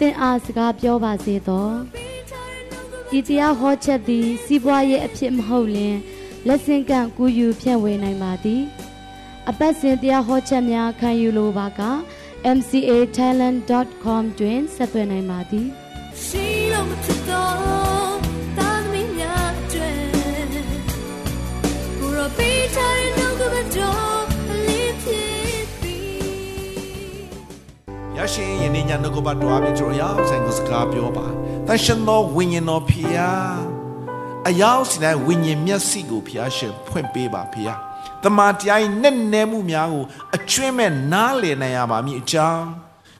သင်အားစကားပြောပါစေသောဤတရားဟောချက်သည် စီးပွားရေးအဖြစ်မဟုတ်လင်လက်ဆင့်ကန့်ကူယူဖြန့်ဝေနိုင်ပါသည် အပတ်စဉ်တရားဟောချက်များခံယူလိုပါက mcatalent.com တွင်ဆက်သွယ်နိုင်ပါသည်ရှိလို့မဖြစ်တော့တာသမီးများတွင်ကိုရောပေးချင် ရရှင်ယနေ့ညနှုတ်ကပတ်တော်အပြင်ကျွန်တော်ရောက်ဆိုင်ကိုစကားပြောပါတန်ရှင်သောဝိညာဉ်တော်ဖျားအရောက်စီတိုင်းဝိညာဉ်မျက်စိကိုဖျားရှင်ဖွင့်ပေးပါဖျားတမန်တရား၏နဲ့နဲမှုများကိုအကျွင့်မဲ့နားလည်နိုင်ရပါမည်အကြောင်း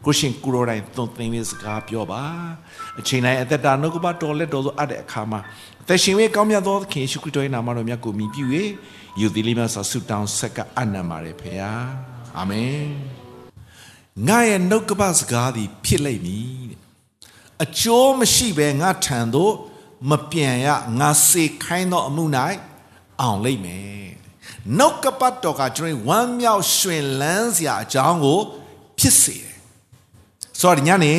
ကိုရှင်ကိုရိုတိုင်းသွန်သင်လေးစကားပြောပါအချိန်တိုင်းအသက်တာနှုတ်ကပတ်တော်လက်တော်သို့အပ်တဲ့အခါမှာသက်ရှင်ရဲ့ကောင်းမြတ်သောသခင်ယေရှုခရစ်တော်ရဲ့နာမတော်မြတ်ကိုမြည်ပြု၍ယူသည်လေးများစွာဆုတောင်းဆက်ကအနံပါရဖျားအာမင် ငါရဲ့နှုတ်ကပစကားသည် ဖြစ်လိမ့်မည်တဲ့အကျိုးမရှိဘဲငါထံသို့မပြန်ရငါစေခိုင်းသောအမှု၌အောင်လိမ့်မယ်နှုတ်ကပတ်တော်ကကျွန်တော်ဝမ်းမြောက်ရွှင်လန်းစရာအကြောင်းကို ဖြစ်စေတယ်ဆိုတော့ဒီညနေ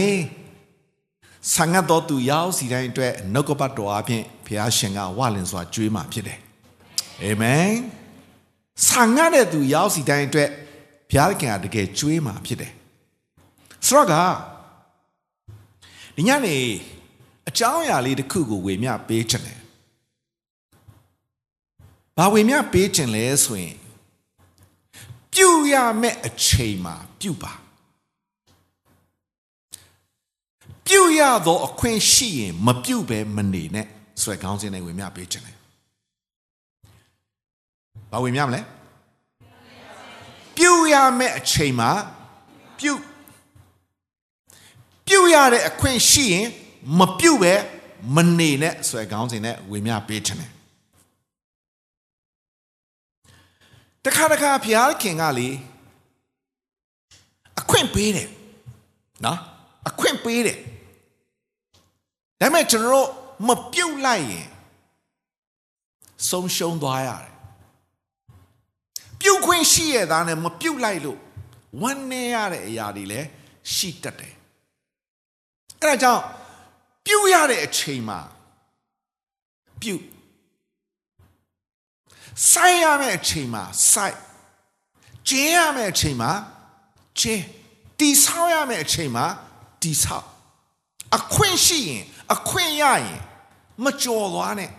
ဆံငတ်တော်သူရောက်စီတိုင်းအတွက်နှုတ်ကပတ်တော်အပြင်ဘုရားရှင်ကဝလင်စွာကြွေးမှာဖြစ်တယ်အာမင်ဆံငတ်တဲ့သူရောက်စီတိုင်းအတွက်ဘုရားခင်ကတကယ်ကြွေးမှာဖြစ်တယ် ဆိုတော့ကဒီညနေအကြောင်းအရာလေးတစ်ခုကိုဝေမျှပေးချင်တယ်ဘာဝေမျှပေးချင်လဲဆိုရင်ပြုရမယ့်အချိန်မှာပြုပါပြုရသောအခွင့်ရှိရင်မပြုဘဲမနေနဲ့ဆိုတဲ့ခေါင်းစဉ်နဲ့ဝေမျှပေးချင်တယ်ဘာဝေမျှမလဲပြုရမယ့်အချိန်မှာပြု ပြုရတဲ့အခွင့်ရှိရင်မပြုပဲမနေနဲ့ဆိုတဲ့ခေါင်းစဉ်နဲ့ဝေမျှပေးချင်တယ်တခါတခါဘုရားခင်ကလေအခွင့်ပေးတယ်နော်အခွင့်ပေးတယ်ဒါပေမဲ့ကျွန်တော်တို့မပြုတ်လိုက်ရင်ဆုံးရှုံးသွားရတယ်ပြုတ်ခွင့်ရှိရတာနဲ့မပြုတ်လိုက်လို့ဝမ်းနေရတဲ့အရာတွေလည်းရှိတတ်တယ် အဲဒါကြောင့်ပြုတ်ရတဲ့အချိန်မှာပြုတ်ဆိုင်ရမယ့်အချိန်မှာဆိုင်ကျင်းရမယ့်အချိန်မှာကျင်းတီဆောက်ရမယ့်အချိန်မှာတီဆောက်အခွင့်ရှိရင်အခွင့်ရရင်မကြော်သွားနဲ့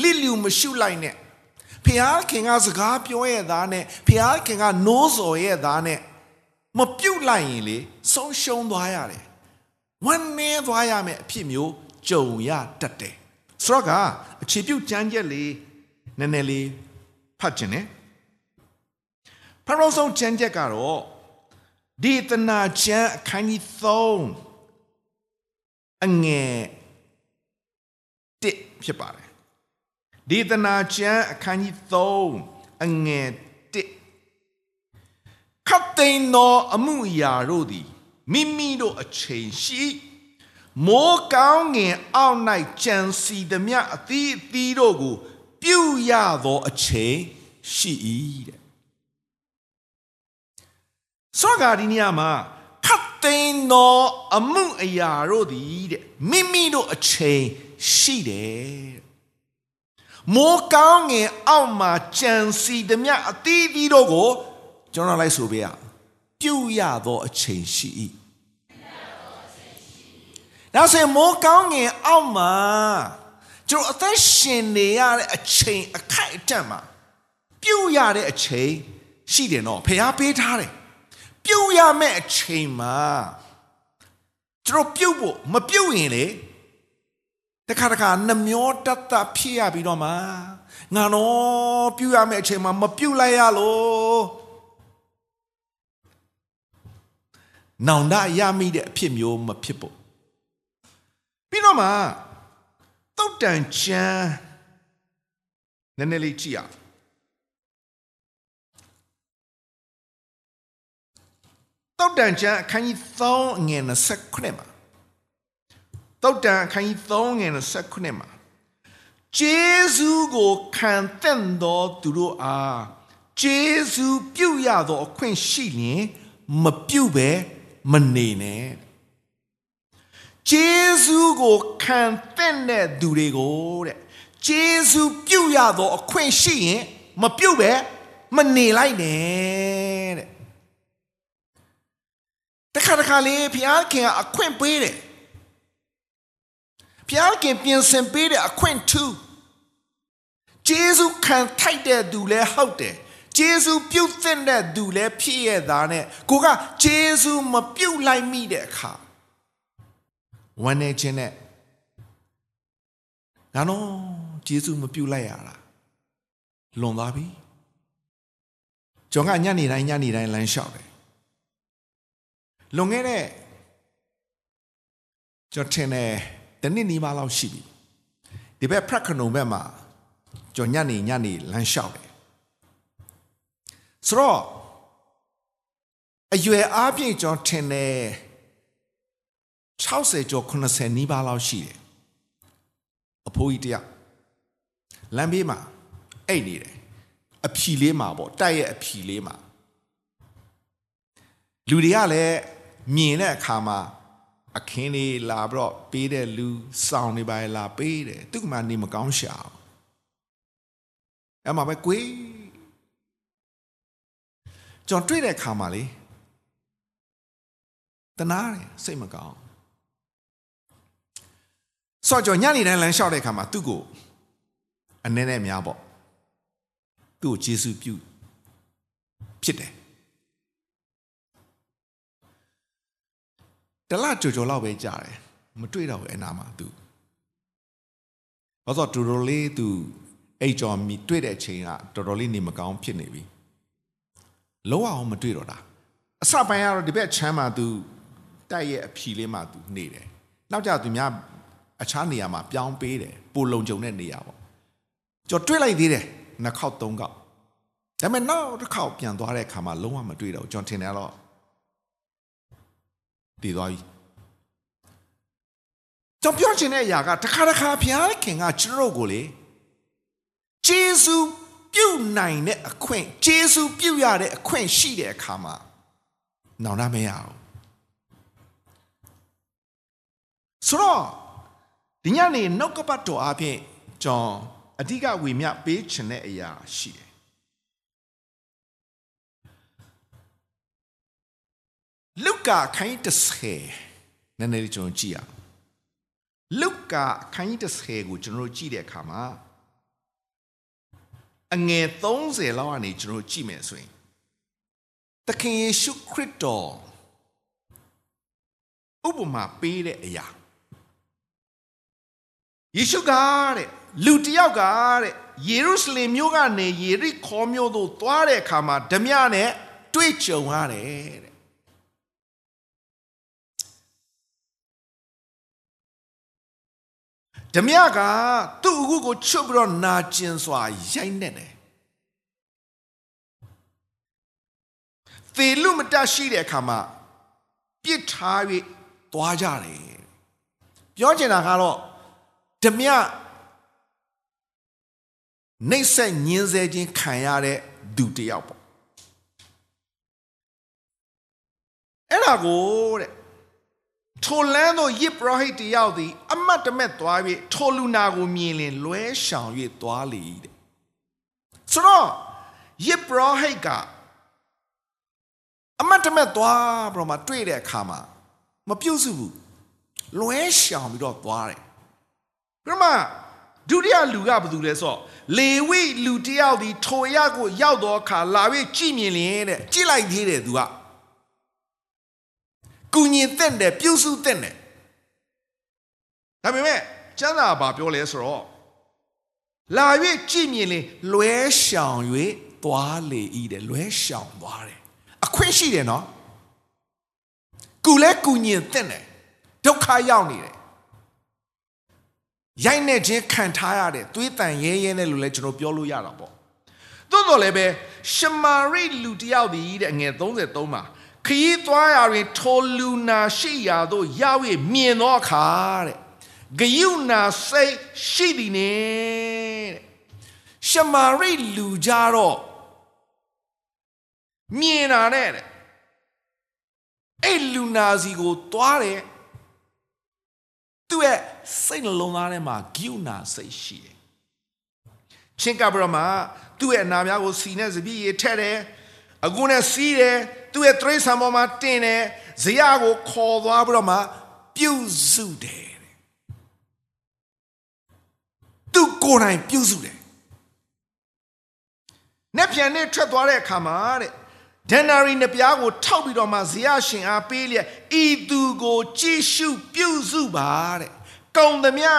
လစ်လျူမရှုလိုက်နဲ့ဖျားခင်ကစကားပြောရဲ့သားနဲ့ဖျားခင်ကနိုးစော်ရဲ့သားနဲ့မပြုတ်လိုက်ရင်လေဆုံးရှုံးသွားရတယ် ဝမ်းနည်းသွားရမယ်အဖြစ်မျိုးကြုံရတတ်တယ်ဆိုတော့ကအခြေပြုတ်ကြမ်းချက်လေးနည်းနည်းလေးဖတ်ခြင်းနဲ့ဖရောဆုံးကြမ်းချက်ကတော့ဒေသနာကျမ်းအခန်းကြီး3အငယ်1ဖြစ်ပါတယ်ဒေသနာကျမ်းအခန်းကြီး3အငယ်1ခတ်သိမ်းသောအမှုအရာတို့သည် မိမိတို့အချိန်ရှိမိုးကောင်းငင်အောက်၌ကြံစီသည်မြအသီးအသီးတို့ကို ပြုရသောအချိန်ရှိ၏တဲ့စောဂါဒီနေရာမှာခတ်သိမ်းသောအမှုအရာတို့သည်တဲ့မိမိတို့အချိန်ရှိတယ်တဲ့မိုးကောင်းငင်အောက်မှာကြံစီသည်မြအသီးသီးတို့ကိုကျွန်တော်လိုက်ဆိုပေးရ ပြုရသောအချိန်ရှိ၏ဒါဆိုရင်မိုးကောင်းငင်အောက်မှာကျွန်တော်အသက်ရှင်နေရတဲ့အချိန်အခိုက်အတန့်မှာပြုရတဲ့အချိန်ရှိတယ်နော်ဖះပေးထားတယ်ပြုရမယ့်အချိန်မှာကျွန်တော်ပြုတ်ဖို့မပြုတ်ရင်လေတခါတခါနှမျောတတ်တတ်ဖြစ်ရပြီးတော့မှငါတော့ပြုတ်ရမယ့်အချိန်မှာမပြုတ်လိုက်ရလို့ နောင်တရမိတဲ့အဖြစ်မျိုးမဖြစ်ဖို့ပြီးတော့မှာတုတ်တန်ချမ်းနည်းနည်းလေးကြည့်အောင်တုတ်တန်ချမ်းအခန်းကြီး3အငယ်29မှာတုတ်တန်အခန်းကြီး3ငယ်29မှာဂျေဇုကိုခံတဲ့တော်သူတို့အားဂျေဇုပြုတ်ရသောအခွင့်ရှိရင်မပြုတ်ပဲ မနေနဲ့ဂျေဇုကိုခံတဲ့သူတွေကိုတဲ့ဂျေဇုပြုတ်ရသောအခွင့်ရှိရင်မပြုတ်ပဲမနေလိုက်နဲ့တဲ့တခါတခါလေးဘုရားခင်ကအခွင့်ပေးတယ်ဘုရားခင်ပြင်ဆင်ပေးတဲ့အခွင့်ထူးဂျေဇုခံထိုက်တဲ့သူလည်းဟုတ်တယ် ဂျေဇုပြုတ်တဲ့သူလည်းဖြစ်ရတာနဲ့ကိုကဂျေဇုမပြုတ်လိုက်မိတဲ့အခါဝမ်းနေခြင်းနဲ့ငါတော့ဂျေဇုမပြုတ်လိုက်ရတာလွန်သွားပြီကျွန်ကညနေတိုင်းညနေတိုင်းလမ်းလျှောက်တယ်လွန်ခဲ့တဲ့ကျွန်ထင်တယ်တနည်းနီးပါးလောက်ရှိပြီဒီဘက်ဖရက်ခနုံဘက်မှာကျွန်ညနေညနေလမ်းလျှောက်တယ် ဆိုတော့အရွယ်အားဖြင့်ကျွန်ထင်တယ်60ကျော်80နီးပါးလောက်ရှိတယ်အဖိုးကြီးတယောက်လမ်းဘေးမှာအိတ်နေတယ်အဖြီလေးမှာပေါ့တိုက်ရဲ့အဖြီလေးမှာလူတွေကလည်းမြင်တဲ့အခါမှာအခင်းလေးလာပြီးတော့ပေးတဲ့လူစောင်းနေပါလာပေးတယ်သူကမှနေမကောင်းရှာအောင်အဲ့မှာပဲကိုယ် ကျွန်တော်တွေ့တဲ့အခါမှာလေတနာတယ်စိတ်မကောင်းဆော့ကျွန်ညနေတိုင်းလမ်းလျှောက်တဲ့အခါမှာသူ့ကိုအနည်းနဲ့များပေါ့သူ့ကိုယေရှုပြုဖြစ်တယ်တလကြိုကြိုလောက်ပဲကြာတယ်မတွေ့တော့ဘူးအနာမှာသူဘာလို့တော်တော်လေးသူအိတ်ကြော်မီတွေ့တဲ့အချိန်ကတော်တော်လေးနေမကောင်းဖြစ်နေပြီ လုံးဝအောင်မတွေ့တော့တာအစပိုင်းကတော့ဒီဘက်ချမ်းမှာသူတိုက်ရဲ့အဖြီလေးမှာသူနေတယ်နောက်ကြသူများအခြားနေရာမှာပြောင်းပေးတယ်ပိုလုံကြုံတဲ့နေရာပေါ့ကျော်တွေ့လိုက်သေးတယ်နှစ်ခေါက်သုံးခေါက်ဒါပေမဲ့နောက်တစ်ခေါက်ပြန်သွားတဲ့အခါမှာလုံးဝမတွေ့တော့ကျွန်တော်ထင်တယ်တော့တည်သွားပြီကျွန်ပြောချင်တဲ့အရာကတခါတခါဘုရားခင်ကကျွန်တော်ကိုလေဂျေဇု ပြုတ်နိုင်တဲ့အခွင့်ဂျေဇုပြုတ်ရတဲ့အခွင့်ရှိတဲ့အခါမှာနောင်တမရအောင်ဆိုတော့ဒီညနေနှုတ်ကပတ်တော်အပြင်ကျွန်အဓိကဝေမျှပေးချင်တဲ့အရာရှိတယ်လုကာခိုင်း30နည်းနည်းလေးကျွန်တော်ကြည့်အောင်လုကာခိုင်း30ကိုကျွန်တော်ကြည့်တဲ့အခါမှာ အငယ်30လောက်ကနေကျွန်တော်ကြည့်မယ်ဆိုရင်သခင်ယေရှုခရစ်တော်ဥပမာပေးတဲ့အရာယေရှုကတဲ့လူတယောက်ကတဲ့ယေရုရှလင်မြို့ကနေယေရိခေါမြို့သို့သွားတဲ့အခါမှာဓမြနဲ့တွေ့ကြုံရတယ်တဲ့ ဓမြကသူ့အခုကိုချွတ်ပြီးတော့နာကျင်စွာရိုက်နေတယ်သေလူမတရှိတဲ့အခါမှာပြစ်ထား၍သွားကြတယ်ပြောချင်တာကတော့ဓမြနှိမ့်ဆက်ညင်းဆဲခြင်းခံရတဲ့သူတယောက်ပေါ့အဲ့ဒါကိုတဲ့ ထိုလန်းသောယစ်ပရောဟိတ်တယောက်သည် အမတ်တမဲ့သွား၍ထိုလူနာကိုမြင်လင်လွဲရှောင်၍သွားလေတဲ့ဆိုတော့ယစ်ပရောဟိတ်ကအမတ်တမဲ့သွားပြီးတော့မှတွေ့တဲ့အခါမှာမပြုတ်စုဘူးလွဲရှောင်ပြီးတော့သွားတယ်ပြမဒုတိယလူကဘာလုပ်လဲဆိုတော့လေဝိလူတယောက်ဒီထိုရကိုရောက်တော့အခါလာပြီးကြည်မြင်လင်တဲ့ကြည်လိုက်သေးတယ်သူက ကုညင်တဲ့တယ်ပြုစုတဲ့တယ်ဒါပေမဲ့ကျမ်းစာဘာပြောလဲဆိုတော့လာ၍ကြည်မြင်လင်လွဲရှောင်၍သွားလေဤတယ်လွဲရှောင်သွားတယ်အခွင့်ရှိတယ်နော်ကုလဲကုညင်တဲ့တယ်ဒုက္ခရောက်နေတယ်ရိုက်နေခြင်းခံထားရတဲ့သွေးတန်ရဲရဲနဲ့လို့လည်းကျွန်တော်ပြောလို့ရတာပေါ့သို့တော်လည်းပဲရှမာရိလူတယောက်ဒီတဲ့အငယ်33မှာ ခရီးသွားရာတွင်ထိုလူနာရှိရာသို့ရောက်၍မြင်သောအခါတဲ့ဂယုနာစိတ်ရှိသည်နဲ့တဲ့ရှမာရိလူကြတော့မြင်တာနဲ့တဲ့အဲ့လူနာစီကိုသွားတယ်သူ့ရဲ့စိတ်နှလုံးသားထဲမှာဂယုနာစိတ်ရှိတယ်ချင်းကပရမသူ့ရဲ့အနာများကိုစီနဲ့စပီးရထက်တယ်အကူနဲ့စီးတယ် သူ့ရဲ့တရိษံပေါ်မှာတင်တယ်ဇေယကိုခေါ်သွားပြီးတော့မှပြုစုတယ်တဲ့သူကိုယ်တိုင်ပြုစုတယ်။နှစ်ပြန်နဲ့ထွက်သွားတဲ့အခါမှာတဲ့ဒန်နာရီနှစ်ပြားကိုထောက်ပြီးတော့မှဇေယရှင်အားပေးလျက်ဤသူကိုကြည့်ရှုပြုစုပါတဲ့။ကုံသမျှ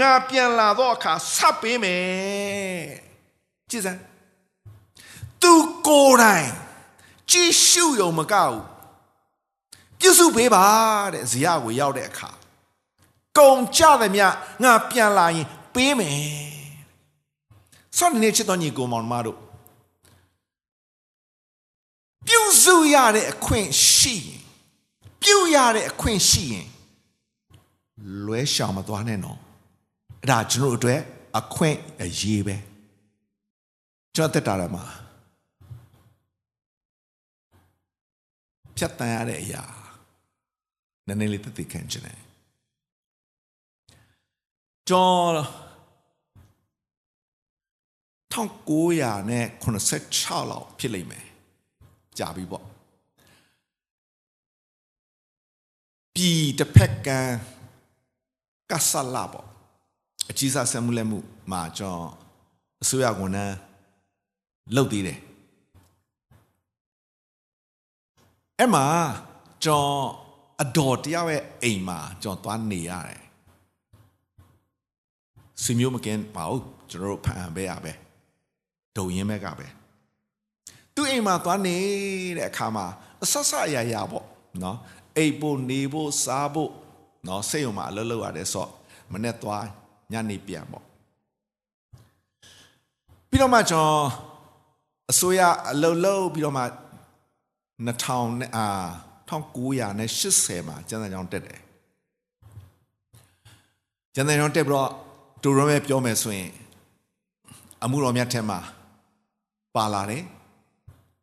ငါပြန်လာတော့အခါဆက်ပေးမယ်။ကြည်စမ်းသူကိုယ်တိုင် ကြည့်ရှုရုံမကဘူးပြုစုပေးပါတဲ့ဇေယကိုရောက်တဲ့အခါကုံကြသမျှငါပြန်လာရင်ပေးမယ်ဆော့နေချစ်တော်ညီကိုမောင်မတို့ပြုစုရတဲ့အခွင့်ရှိရင်ပြုရတဲ့အခွင့်ရှိရင်လွဲရှောင်မသွားနဲ့နော်အဲ့ဒါကျွန်တော်တို့အတွက်အခွင့်အရေးပဲကျွန်တော်တက်တာရမှာ ဖြတ်တန်းရတဲ့အရာနည်းနည်းလေးသက်သေခံခြင်းတယ်ကျွန်တော်1986လောက်ဖြစ်လိမ့်မယ်ကြာပြီပေါ့ပြည်တစ်ဖက်ကန်းကဆလာပေါ့အကြီးစားဆမှုလက်မှုမှာကျွန်တော်အစိုးရဝန်ထမ်းလုပ်သေးတယ် အဲ့မှာကျွန်တော်အတော်တယောက်ရဲ့အိမ်မှာကျွန်တော်သွားနေရတယ်ဆွေမျိုးမကင်းပါဘူးကျွန်တော်တို့ဖန်ပဲရပဲဒုံရင်ဘက်ကပဲသူ့အိမ်မှာသွားနေတဲ့အခါမှာအဆက်ဆက်အရာရာပေါ့နော်အိပ်ဖို့နေဖို့စားဖို့နော်စိတ်ုံမှာအလုပ်လုပ်ရတယ်ဆိုတော့မနေ့သွားညနေပြန်ပေါ့ပြီးတော့မှကျွန်တော်အစိုးရအလုပ်လုပ်ပြီးတော့မှ 2000နဲ့အာ1980မှာကျန်းစာကြောင်းတက်တယ်ကျန်းစာကြောင်းတက်ပြီးတော့တူရုံးပဲပြောမယ်ဆိုရင်အမှုတော်မြတ်ထဲမှာပါလာတယ်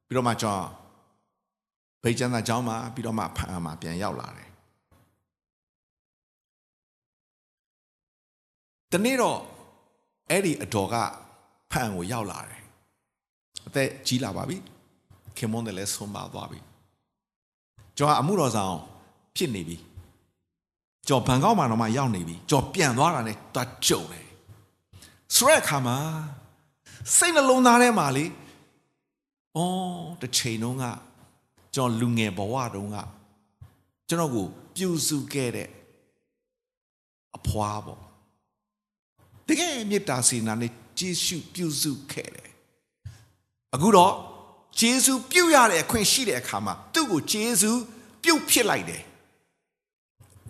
ပြီးတော့မှကျွန်တော်ဗိတ်ကျန်းစာကြောင်းမှာပြီးတော့မှဖန်မှာပြန်ရောက်လာတယ်တနေ့တော့အဲ့ဒီအတော်ကဖန်ကိုရောက်လာတယ်အသက်ကြီးလာပါပြီ ခင်မွန်းတယ်လဲဆုံးပါသွားပြီကျွန်တော်အမှုတော်ဆောင်ဖြစ်နေပြီကျွန်တော်ဘန်ကောက်မှာတော့မှရောက်နေပြီကျွန်တော်ပြန်သွားတာနဲ့တွားကြုံတယ်ဆိုတဲ့အခါမှာစိတ်နှလုံးသားထဲမှာလေအော်တစ်ချိန်လုံးကကျွန်တော်လူငယ်ဘဝတုန်းကကျွန်တော်ကိုပြုစုခဲ့တဲ့အဖွားပေါ့တကယ်မေတ္တာစေနာနဲ့ကျေးဇူးပြုစုခဲ့တယ်အခုတော့ ဂျေဇုပြုတ်ရတဲ့အခွင့်ရှိတဲ့အခါမှာသူ့ကိုဂျေဇုပြုတ်ဖြစ်လိုက်တယ်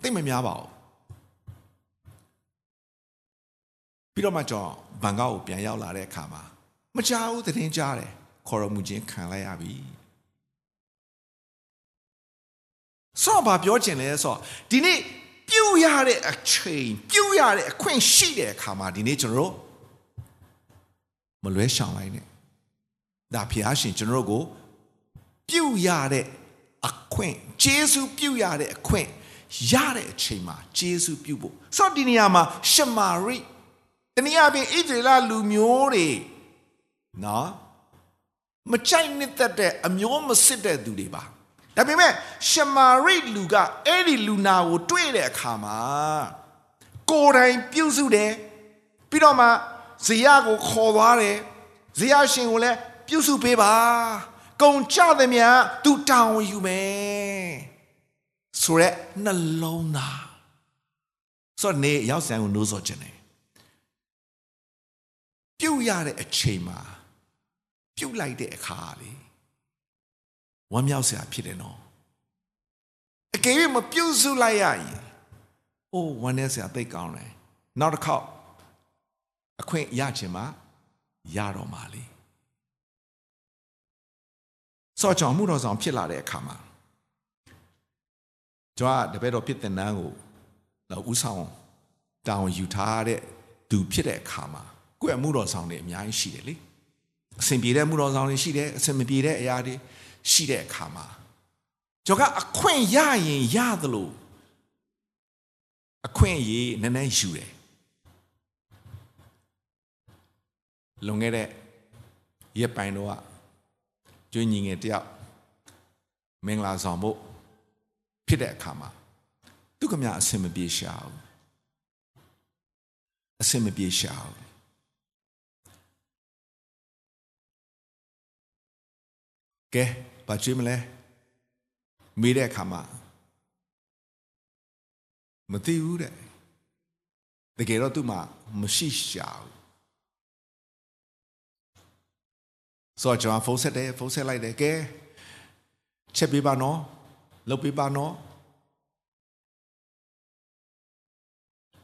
သိမများပါဘူးပြီးတော့မှကျွန်တော်ဘန်ကောက်ကိုပြန်ရောက်လာတဲ့အခါမှာမကြောက်ဘူးသတင်းကြားတယ်ခေါ်ရမှုချင်းခံလိုက်ရပြီဆော့ဘာပြောချင်လဲဆိုတော့ဒီနေ့ပြုတ်ရတဲ့အချိန်ပြုတ်ရတဲ့အခွင့်ရှိတဲ့အခါမှာဒီနေ့ကျွန်တော်တို့မလွဲရှောင်လိုက်နဲ့ ဒါဖျားရှင်ကျွန်တော်တို့ကိုပြုတ်ရတဲ့အခွင့်ဂျေစုပြုတ်ရတဲ့အခွင့်ရတဲ့အချိန်မှာဂျေစုပြုတ်ဖို့ဆိုတော့ဒီနေရာမှာရှမာရိတနည်းအားဖြင့်ဣသရေလလူမျိုးတွေနော်မချိုက်နှစ်သက်တဲ့အမျိုးမစစ်တဲ့သူတွေပါဒါပေမဲ့ရှမာရိလူကအဲ့ဒီလူနာကို တွေ့တဲ့အခါမှာကိုယ်တိုင်ပြုစုတယ်ပြီးတော့မှဇေယကိုခေါ်သွားတယ်ဇေယရှင်ကိုလည်း ပြုစုပေးပါကုံကြသမျှသူတောင်းယူမယ်ဆိုရက်နှလုံးသားဆိုတော့နေရောက်ဆိုင်ကိုနိုးစောခြင်းတယ်ပြုတ်ရတဲ့အချိန်မှာပြုတ်လိုက်တဲ့အခါလေဝမ်းမြောက်စရာဖြစ်တယ်နော်အကယ်၍မပြုတ်စုလိုက်ရရင်အိုးဝမ်းနေစရာသိကောင်းတယ်နောက်တစ်ခေါက်အခွင့်ရချင်မှရတော့မှာလေ စောကြောင့်မှုတော်ဆောင်ဖြစ်လာတဲ့အခါမှာကျွန်တော်ကတပည့်တော်ဖြစ်တဲ့နန်းကိုတော့ဥဆောင်တောင်းယူထားတဲ့သူဖြစ်တဲ့အခါမှာကိုယ့်ရဲ့မှုတော်ဆောင်တွေအများကြီးရှိတယ်လေအဆင်ပြေတဲ့မှုတော်ဆောင်တွေရှိတယ်အဆင်မပြေတဲ့အရာတွေရှိတဲ့အခါမှာကျွန်တော်ကအခွင့်ရရင်ရသလိုအခွင့်အရေးနည်းနည်းယူတယ်လွန်ခဲ့တဲ့ရက်ပိုင်းတော့ ကျွေးညီငယ်တယောက်မင်္ဂလာဆောင်ဖို့ဖြစ်တဲ့အခါမှာသူကမြအဆင်မပြေရှာဘူးအဆင်မပြေရှာဘူးကဲဘာကျွေးမလဲမေးတဲ့အခါမှာမသိဘူးတဲ့တကယ်တော့သူမှမရှိရှာဘူး ဆိုတော့ကျွန်တော်ဖုန်းဆက်တယ်ဖုန်းဆက်လိုက်တယ်ကဲချက်ပေးပါနော်လုပ်ပေးပါနော်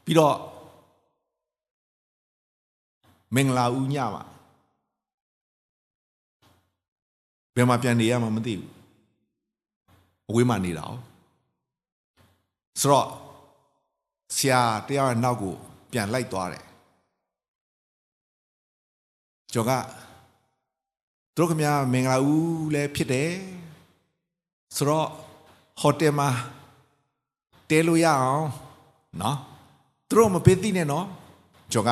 ပြီးတော့မင်္ဂလာဦးညမှာဘယ်မှာပြန်နေရမှာမသိဘူးအဝေးမှာနေတာ哦ဆိုတော့ဆရာတယောက်ရဲ့နောက်ကို ပြန်လိုက်သွားတယ်ကျော်ကသူ တို့ခင်ဗျာမင်္ဂလာဦးလည်းဖြစ်တယ်ဆိုတော့ဟိုတယ်မှာတဲလို့ရအောင်နော်သူတို့မပေးသိနဲ့နော်ကျော်က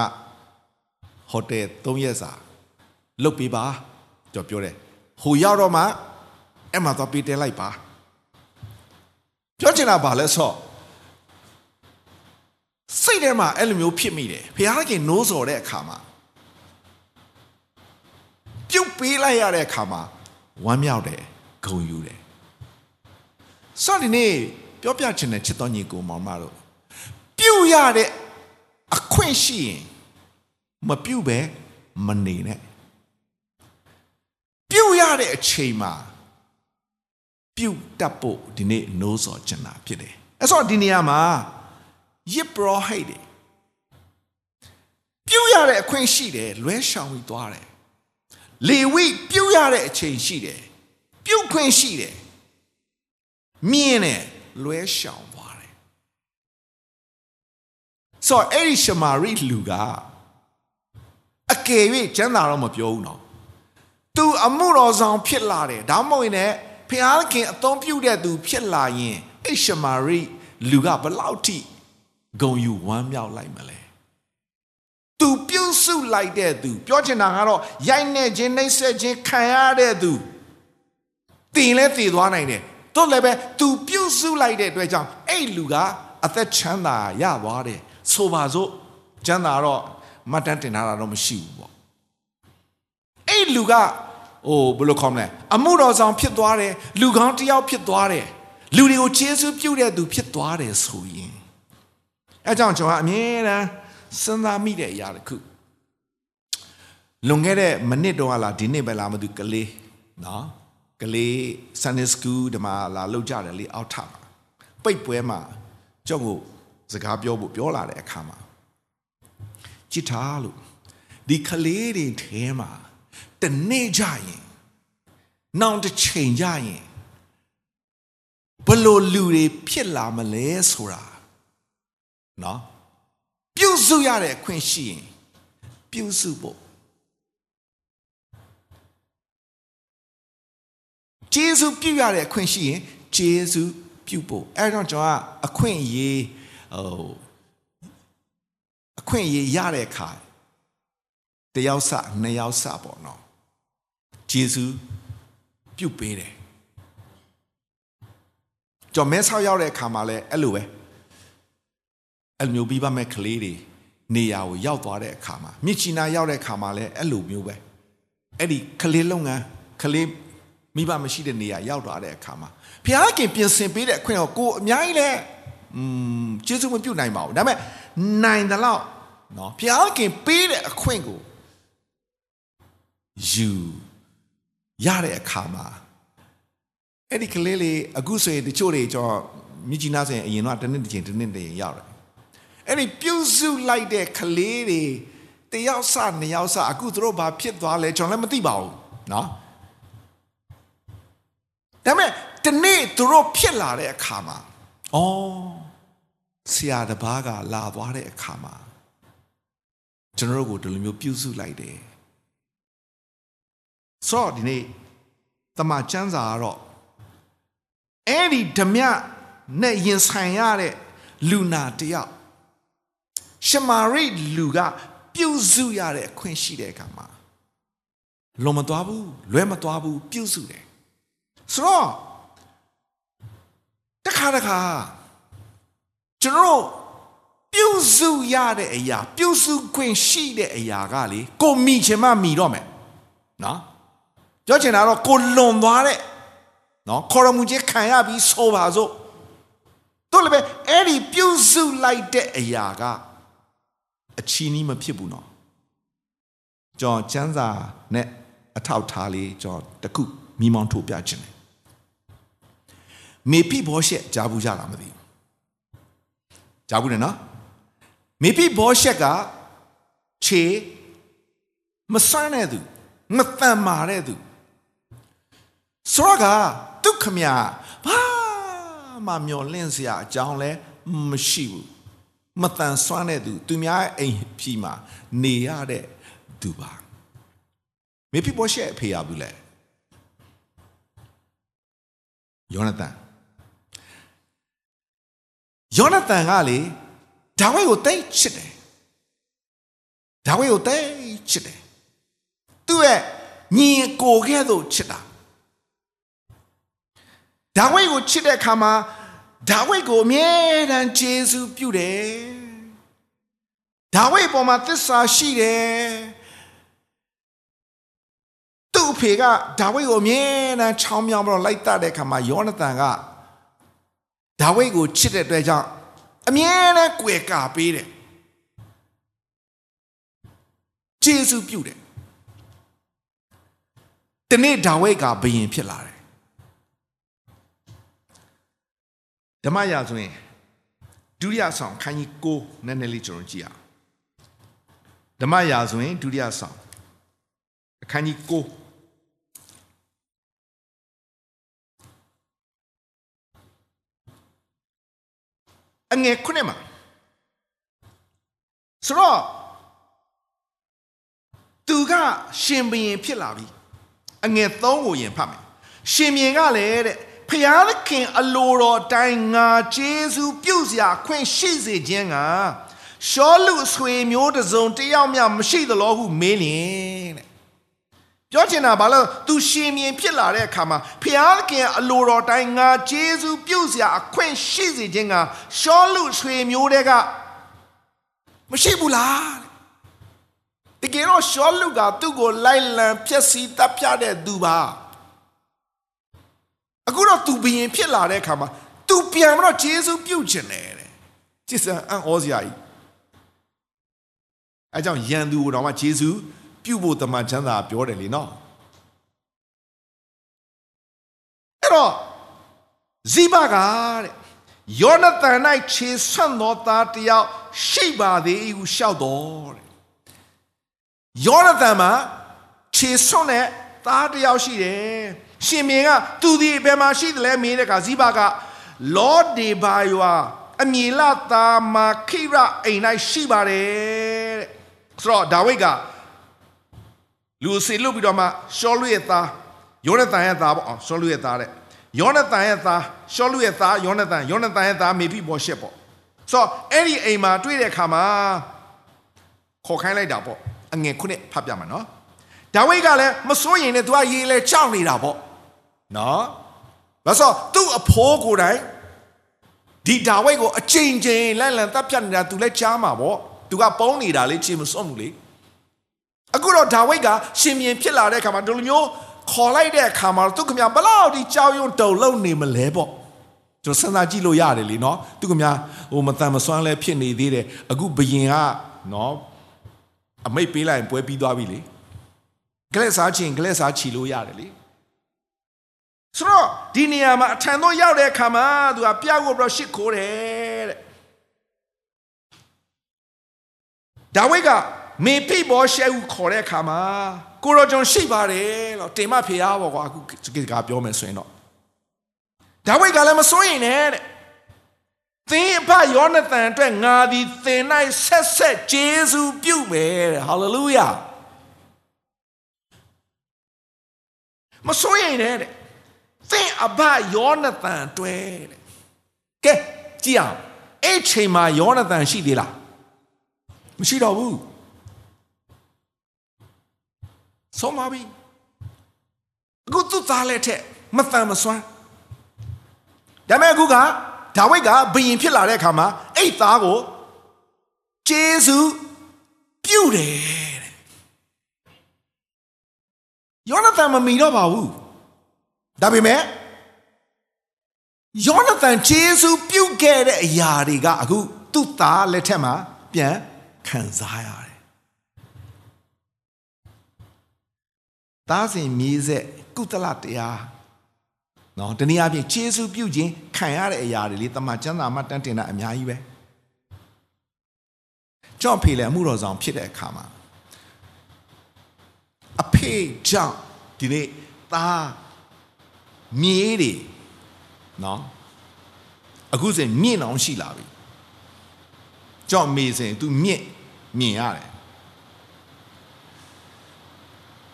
ဟိုတယ်၃ရက်စာလုတ်ပေးပါကျော်ပြောတယ်ဟိုရောက်တော့မှအဲ့မှာသွားပေးတဲလိုက်ပါပြောချင်တာဘာလဲဆိုတော့စိတ်ထဲမှာအဲ့လိုမျိုးဖြစ်မိတယ်ဖခင်ခင်နိုးစော်တဲ့အခါမှာ ပြုတ်ပေးလိုက်ရတဲ့အခါမှာဝမ်းမြောက်တယ်ဂုဏ်ယူတယ်ဆောဒီနေ့ပြောပြချင်တဲ့ချစ်တော်ညီကိုမောင်မတို့ပြုတ်ရတဲ့အခွင့်ရှိရင်မပြုတ်ပဲမနေနဲ့ပြုတ်ရတဲ့အချိန်မှာပြုတ်တတ်ဖို့ဒီနေ့နိုးစော်ချင်တာဖြစ်တယ်အဲ့ဆိုဒီနေရာမှာယစ်ပရောဟိတ်တွေပြုတ်ရတဲ့အခွင့်ရှိတယ်လွဲရှောင်ပြီးသွားတယ် လေဝိပြုတ်ရတဲ့အချိန်ရှိတယ်ပြုတ်ခွင့်ရှိတယ်မြင်းတယ်လွဲရှောင်သွားတယ်ဆိုတော့အဲ့ဒီရှမာရိလူကအကယ်၍ကျမ်းသာတော့မပြောဘူးနော်သူအမှုတော်ဆောင်ဖြစ်လာတယ်ဒါမှမဟုတ်ရင်လည်းဖျားခင်အသုံးပြုတဲ့သူဖြစ်လာရင်အဲ့ရှမာရိလူကဘလောက်ထိဂုံယူဝမ်းမြောက်လိုက်မလဲ သူပြုတ်စုလိုက်တဲ့သူပြောချင်တာကတော့ရိုက်နေခြင်းနှိမ့်ဆက်ခြင်းခံရတဲ့သူတင်လဲတည်သွားနိုင်တယ်တို့လည်းပဲသူပြုတ်စုလိုက်တဲ့အတွက်ကြောင့်အဲ့လူကအသက်ချမ်းသာရသွားတယ်ဆိုပါစို့ချမ်းသာတော့မတ်တန်းတင်ထားတာတော့မရှိဘူးပေါ့အဲ့လူကဟိုဘယ်လိုခေါ်မလဲအမှုတော်ဆောင်ဖြစ်သွားတယ်လူကောင်းတစ်ယောက်ဖြစ်သွားတယ်လူတွေကိုကျေးဇူးပြုတဲ့သူဖြစ်သွားတယ်ဆိုရင်အဲကြောင့်ကျွန်တော်အမြဲတမ်း စဉ်းစားမိတဲ့အရာတစ်ခုလွန်ခဲ့တဲ့မိနစ်တော့လားဒီနေ့ပဲလားမသိကလေးနော်ကလေး Sunday School ဒီမှာလာလောက်ကြတယ်လေအောက်ထမှာပိတ်ပွဲမှာကြောင့်ကိုစကားပြောဖို့ပြောလာတဲ့အခါမှာကြည်ထားလို့ဒီကလေးတွေထဲမှာတနေ့ကြရင်နောက်တစ်ချိန်ကြရင်ဘလို့လူတွေဖြစ်လာမလဲဆိုတာနော်ပြု စုရတဲ့အခွင့်ရှိရင်ပြုစုဖို့ဂျေဇုပြုရတဲ့အခွင့်ရှိရင်ဂျေဇုပြုဖို့အဲဒါကြောင့်ကျွန်တော်ကအခွင့်အရေးဟိုအခွင့်အရေးရတဲ့အခါတယောက်စနှစ်ယောက်စပေါ့နော်ဂျေဇုပြုပေးတယ်ကျွန်တော်မဲဆောက်ရောက်တဲ့အခါမှာလည်းအဲ့လိုပဲ အဲ့လိုမျိုးပြီးပါမဲ့ကလေးတွေနေရာကိုရောက်သွားတဲ့အခါမှာမြစ်ချီနာရောက်တဲ့အခါမှာလည်းအဲ့လိုမျိုးပဲအဲ့ဒီကလေးလုပ်ငန်းကလေးမိဘမရှိတဲ့နေရာရောက်သွားတဲ့အခါမှာဘုရားခင်ပြင်ဆင်ပေးတဲ့အခွင့်ကိုကိုအများကြီးလဲอืมကျေးဇူးမပြုတ်နိုင်ပါဘူးဒါပေမဲ့နိုင်တယ်လို့နော်ဘုရားခင်ပေးတဲ့အခွင့်ကိုယူရတဲ့အခါမှာအဲ့ဒီကလေးလေးအခုဆိုရင်တချို့တွေကျွန်တော်မြကြီးနားဆိုရင်အရင်တော့တစ်နှစ်တစ်ချိန်တစ်နှစ်တစ်ချိန်ရောက်တယ် အဲ့ဒီပြုစုလိုက်တဲ့ကလေးတွေတယောက်စနှစ်ယောက်စအခုသူတို့ဘာဖြစ်သွားလဲကျွန်တော်လည်းမသိပါဘူးနော်ဒါပေမဲ့ဒီနေ့သူတို့ဖြစ်လာတဲ့အခါမှာဩဆရာတပားကလာသွားတဲ့အခါမှာကျွန်တော်တို့ကိုဒီလိုမျိုးပြုစုလိုက်တယ်ဆိုတော့ဒီနေ့တမချန်းစာကတော့အဲ့ဒီဓမြနဲ့ရင်ဆိုင်ရတဲ့လူနာတယောက် ရှမာရိလူကပြုစုရတဲ့အခွင့်ရှိတဲ့အခါမှာလွန်မသွားဘူးလွဲမသွားဘူးပြုစုတယ်ဆိုတော့တခါတခါကျွန်တော်တို့ပြုစုရတဲ့အရာ ပြုစုခွင့်ရှိတဲ့အရာကလေကိုမိချင်မှမိတော့မယ်နော်ပြောချင်တာတော့ကိုလွန်သွားတဲ့နော်ခေါ်ရမှုချင်းခံရပြီးဆိုပါစို့တို့လည်းပဲအဲ့ဒီပြုစုလိုက်တဲ့အရာက အချီးနီးမဖြစ်ဘူးနော်ကျွန်တော်ကျမ်းစာနဲ့အထောက်ထားလေးကျွန်တော်တခုမိမောင်းထုတ်ပြခြင်းတယ်မေပိဘောရှက်ကြားဘူးကြလားမသိဘူးကြားဘူးတယ်နော်မေပိဘောရှက်ကခြေမဆန်းတဲ့သူမတန်မာတဲ့သူဆိုတော့ကဒုက္ခမြဘာမှမျောလင့်စရာအကြောင်းလဲမရှိဘူး မတန်ဆွမ်းတဲ့သူသူများအိမ်ဖြီမှာနေရတဲ့သူပါမေဖိဘောရှက်အဖေရဘူးလေယောနသန်ယောနသန်ကလေဒါဝိဒ်ကိုတိတ်ချစ်တယ်ဒါဝိဒ်ကိုတိတ်ချစ်တယ်သူ့ရဲ့ညီကိုကဲ့သို့ချစ်တာဒါဝိဒ်ကိုချစ်တဲ့အခါမှာ ဒါဝိဒ်ကိုအမြဲတမ်းကျေးဇူးပြုတယ်ဒါဝိဒ်ပေါ်မှာသစ္စာရှိတယ်သူ့အဖေကဒါဝိဒ်ကိုအမြဲတမ်းချောင်းမြောင်းပြီးတော့လိုက်တတ်တဲ့အခါမှာယောနသန်ကဒါဝိဒ်ကိုချစ်တဲ့အတွက်ကြောင့်အမြဲတမ်းကြွယ်ကာပေးတယ်ကျေးဇူးပြုတယ်ဒီနေ့ဒါဝိဒ်ကဘယင်ဖြစ်လာတယ် ဓမ္မရာဆိုရင်ဒုတိယဆောင်ခန်းကြီး9နည်းနည်းလေးကျွန်တော်ကြည့်အောင်ဓမ္မရာဆိုရင်ဒုတိယဆောင်အခန်းကြီး9အငယ်ခုနှစ်မှာဆိုတော့သူကရှင်ဘရင်ဖြစ်လာပြီအငယ်3ကိုယင်ဖတ်မယ်ရှင်ဘရင်ကလည်းတဲ့ ဖျားသခင်အလိုတော်တိုင်းငါကျေးဇူးပြုစရာခွင့်ရှိစေခြင်းကရှောလူအဆွေမျိုးတစ်စုံတယောက်မျှမရှိသလိုဟုမေးလင်တဲ့ပြောချင်တာဘာလို့သူရှင်မြင်ဖြစ်လာတဲ့အခါမှာဖျားသခင်အလိုတော်တိုင်းငါကျေးဇူးပြုစရာအခွင့်ရှိစေခြင်းကရှောလူအဆွေမျိုးတွေကမရှိဘူးလားတကယ်တော့ရှောလူကသူ့ကိုလိုက်လံဖျက်ဆီးတပ်ဖြတ်တဲ့သူပါ အခုတော့ तू ဘယင်ဖြစ်လာတဲ့အခါမှာ तू ပြန်မတော့ဂျေဇုပြုတ်ခြင်းတယ်တဲ့ကြည်စံအံ့ဩစရာကြီးအဲကြောင့်ယန်သူတော်မှာဂျေဇုပြုတ်ဖို့တမန်ချမ်းသာပြောတယ်လေနော်အဲ့တော့ဇိဘကတဲ့ယောနသန်၌ခြေဆွန့်သောသားတယောက်ရှိပါသေးဟုလျှောက်တော်တဲ့ယောနသန်မှာခြေဆွန့်တဲ့သားတယောက်ရှိတယ် ရှင်မင်းကသူဒီဘယ်မှာရှိသလဲမေးတဲ့အခါဇိဘကလောဒေဘာယွာအမီလတာမာခိရအိမ်၌ရှိပါတယ်တဲ့ဆိုတော့ဒါဝိဒ်ကလူစီလုတ်ပြီးတော့မှရှောလူရဲ့သားယောနသန်ရဲ့သားပေါ့ရှောလူရဲ့သားတဲ့ယောနသန်ရဲ့သားရှောလူရဲ့သားယောနသန်ယောနသန်ရဲ့သားမေဖိဘောရှက်ပေါ့ဆိုတော့အဲ့ဒီအိမ်မှာတွေ့တဲ့အခါမှာခေါ်ခိုင်းလိုက်တာပေါ့အငယ်ခုနှစ်ဖတ်ပြမှာနော်ဒါဝိဒ်ကလည်းမစိုးရင်လည်းသူကရေလဲကြောက်နေတာပေါ့ နော်ဘာလို့သူ့အဖိုးကိုယ်တိုင်ဒီဒါဝိဒ်ကိုအချိန်ချင်းလန့်လန့်တပ်ဖြတ်နေတာသူလည်းကြားမှာပေါ့သူကပုံးနေတာလေချေမစွန့်ဘူးလေအခုတော့ဒါဝိဒ်ကရှင်မြင်ဖြစ်လာတဲ့အခါမှာဒီလိုမျိုးခေါ်လိုက်တဲ့အခါမှာသူကမြဘလောက်ဒီကြောက်ရွံ့တုံလုံးနေမလဲပေါ့ကျွန်တော်စဉ်းစားကြည့်လို့ရတယ်လीနော်သူကမြဟိုမတန်မစွမ်းလဲဖြစ်နေသေးတယ်အခုဘယင်ကနော်အမိတ်ပေးလိုက်ရင်ပွဲပြီးသွားပြီလေဂလက်စားချင်ဂလက်စားချီလို့ရတယ်လေ ဆိုတော့ဒီနေရာမှာအထံတော့ရောက်တဲ့အခါမှာသူကပြကိုပြီးတော့ရှစ်ခိုးတယ်တဲ့ဒါဝိဒ်ကမေဖိဘောရှဲဟုခေါ်တဲ့အခါမှာကိုရောကျွန်ရှိပါတယ်လို့တင်မဖေအားပေါ့ကွာအခုဒီကပြောမယ်ဆိုရင်တော့ဒါဝိဒ်ကလည်းမစိုးရင်နဲ့တဲ့သင်အဖယောနသန်အတွက်ငါသည်သင်၌ဆက်ဆက်ဂျေဇုပြုမယ်တဲ့ဟာလေလုယာမစိုးရင်နဲ့တဲ့ သင်အဖယောနသန်အတွက်တဲ့ကဲကြည့်အောင်အဲ့ချိန်မှာယောနသန်ရှိသေးလားမရှိတော့ဘူးဆုံးပါပြီအခုသူ့သားလက်ထက်မတန်မစွမ်းဒါပေမဲ့အခုကဒါဝိဒ်ကဘယင်ဖြစ်လာတဲ့အခါမှာအဲ့သားကိုဂျေဇုပြုတ်တယ်တဲ့ယောနသန်မမီတော့ပါဘူး ဒါပေမဲ့ယောနသန်ဂျေဇုပြုတ်ခဲ့တဲ့အရာတွေကအခုသူ့သားလက်ထက်မှာပြန်ခံစားရတယ်သားစဉ်မြေးဆက်ကုသလတရားနော်တနည်းအားဖြင့်ခြေဆုပြုခြင်းခံရတဲ့အရာတွေလေတမန်ကျမ်းစာမှာတန်းတင်တာအများကြီးပဲကြောင့်ဖေလေအမှုတော်ဆောင်ဖြစ်တဲ့အခါမှာအဖေကြောင့်ဒီနေ့သား မြေးတွေနော်အခုစင်မြင့်အောင်ရှိလာပြီကြောင့်မေစင် तू မြင့်မြင်ရတယ်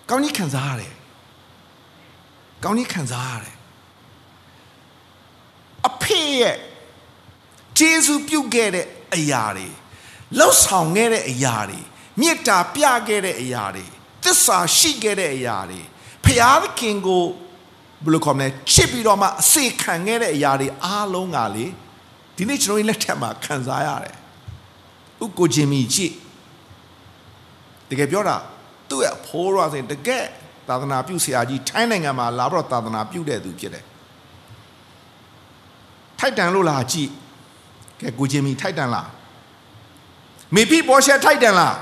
ကောင်းကြီးခံစားရတယ်ကောင်းကြီးခံစားရတယ်အဖေရဲ့ဂျေဇုပြုတ်ခဲ့တဲ့အရာတွေလှောက်ဆောင်ခဲ့တဲ့အရာတွေမေတ္တာပြခဲ့တဲ့အရာတွေသစ္စာရှိခဲ့တဲ့အရာတွေဖျားသခင်ကို ဘယ်လိုခေါ်မလဲချစ်ပြီးတော့မှအစေခံခဲ့တဲ့အရာတွေအားလုံးကလေဒီနေ့ကျွန်တော်တို့လက်ထက်မှာခံစားရတယ်ဥကိုချင်းမီကြည့်တကယ်ပြောတာသူ့ရဲ့ဖိုးရွာစဉ်တကယ်သာသနာပြုဆရာကြီးထိုင်းနိုင်ငံမှာလာပြီးတော့သာသနာပြုတဲ့သူဖြစ်တယ်ထိုက်တန်လို့လားကြည့်ကဲကိုချင်းမီထိုက်တန်လားမေဖိပေါ်ရှက်ထိုက်တန်လား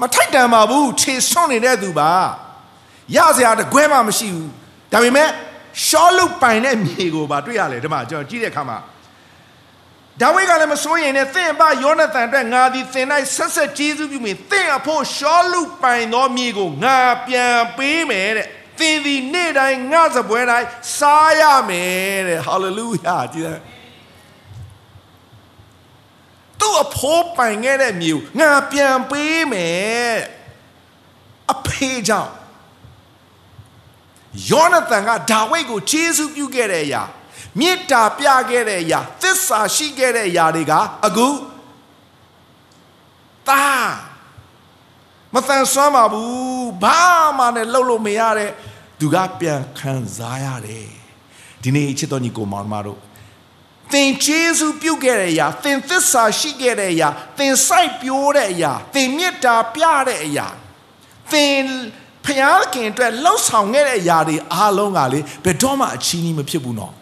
မထိုက်တန်ပါဘူးခြေဆွန့်နေတဲ့သူပါရစရာတကွဲမှမရှိဘူး ဒါပေမဲ့ရှောလုပိုင်တဲ့မြေကိုပါတွေ့ရတယ်ဒီမှာကျွန်တော်ကြည့်တဲ့အခါမှာဒါဝိဒ်ကလည်းမစိုးရင်နဲ့သင်အပယောနသန်အတွက်ငါသည်သင်၌ဆက်ဆက်ကျေးဇူးပြုမိသင်အဖို့ရှောလုပိုင်သောမြေကိုငါပြန်ပေးမယ်တဲ့သင်သည်နေ့တိုင်းငါစပွဲတိုင်းစားရမယ်တဲ့ဟာလေလုယာကြည်သူ့အဖိုးပိုင်ခဲ့တဲ့မြေကိုငါပြန်ပေးမယ်အဖေကြောင့် ယောနသန်ကဒါဝိဒ်ကိုကျေးဇူးပြုခဲ့တဲ့အရာမေတ္တာပြခဲ့တဲ့အရာသစ္စာရှိခဲ့တဲ့အရာတွေကအခုတာမတန်ဆွမ်းပါဘူးဘာမှလည်းလှုပ်လို့မရတဲ့သူကပြန်ခံစားရတယ်ဒီနေ့ချစ်တော်ညီကိုမောင်မတို့သင်ကျေးဇူးပြုခဲ့တဲ့အရာသင်သစ္စာရှိခဲ့တဲ့အရာသင်စိုက်ပျိုးတဲ့အရာသင်မေတ္တာပြတဲ့အရာသင် ဖျားခင်အတွက်လှုပ်ဆောင်ခဲ့တဲ့အရာတွေအားလုံးကလေဘယ်တော့မှအချီးနှီးမဖြစ်ဘူးနော်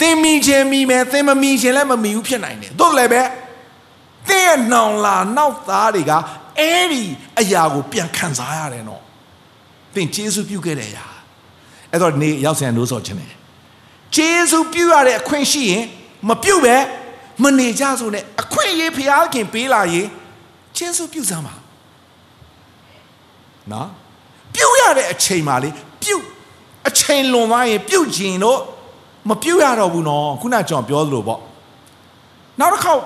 သင်မိခြင်းမိမယ်သင်မမိခြင်းလည်းမမိဘူးဖြစ်နိုင်တယ်တို့လည်းပဲသင်ရဲ့နောင်လာနောက်သားတွေကအဲ့ဒီအရာကိုပြန်ခံစားရတယ်နော်သင်ကျေးဇူးပြုခဲ့တဲ့အရာအဲ့တော့နေရောက်ဆန်လို့ဆိုခြင်းတယ်ကျေးဇူးပြုရတဲ့အခွင့်ရှိရင်မပြုတ်ပဲမနေကြဆိုနဲ့အခွင့်ရေးဖျားခင်ပေးလာရင်ကျေးဇူးပြုစမ်းပါနော် ပြုတ်ရတဲ့အချိန်မှာလေပြုတ်အချိန်လွန်သွားရင်ပြုတ်ခြင်းတော့မပြုတ်ရတော့ဘူးနော်ခုနကျွန်တော်ပြောသလိုပေါ့နောက်တစ်ခေါက်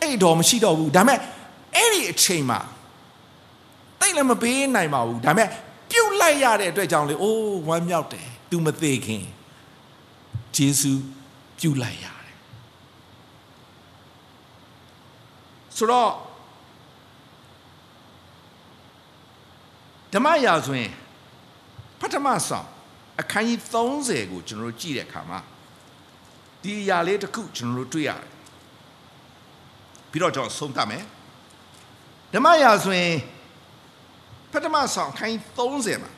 အဲ့တော့မရှိတော့ဘူးဒါပေမဲ့အဲ့ဒီအချိန်မှာတိတ်လည်းမပေးနိုင်ပါဘူးဒါပေမဲ့ပြုတ်လိုက်ရတဲ့အတွက်ကြောင့်လေအိုးဝမ်းမြောက်တယ် तू မသေးခင်ဂျေစုပြုတ်လိုက်ရတယ်ဆိုတော့ ဓမ္မရာဆိုရင်ပထမဆောင်အခန်းကြီး30ကိုကျွန်တော်တို့ကြည့်တဲ့အခါမှာဒီအရာလေးတစ်ခုကျွန်တော်တို့တွေ့ရတယ်ပြီးတော့ကျွန်တော်ဆုံးသတ်မယ်ဓမ္မရာဆိုရင်ပထမဆောင်အခန်းကြီး30မှာ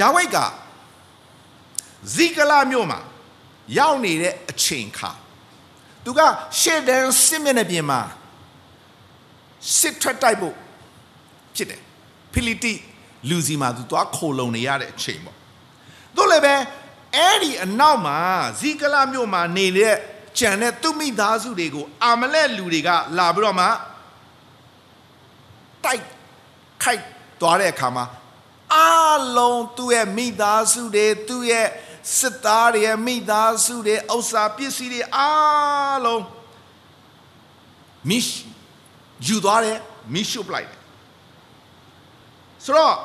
ဒါဝိဒ်ကဇီကလာမြို့မှာရောက်နေတဲ့အချိန်ခါသူကရှေ့တန်းစစ်မျက်နှာပြင်မှာစစ်ထွက်တိုက်ဖို့ ဖြစ်တယ်ဖိလိတိလူစီမှာသူသွားခိုလုံနေရတဲ့အချိန်ပေါ့တို့လည်းပဲအဲ့ဒီအနောက်မှာဇီကလာမြို့မှာနေတဲ့ကြံတဲ့သူမိသားစုတွေကိုအာမလက်လူတွေကလာပြီးတော့မှတိုက်ခိုက်သွားတဲ့အခါမှာအားလုံးသူ့ရဲ့မိသားစုတွေသူ့ရဲ့စစ်သားတွေရဲ့မိသားစုတွေဥစ္စာပစ္စည်းတွေအားလုံးမီးယူသွားတယ်မီးရှို့ပလိုက်တယ် ဆိုတော့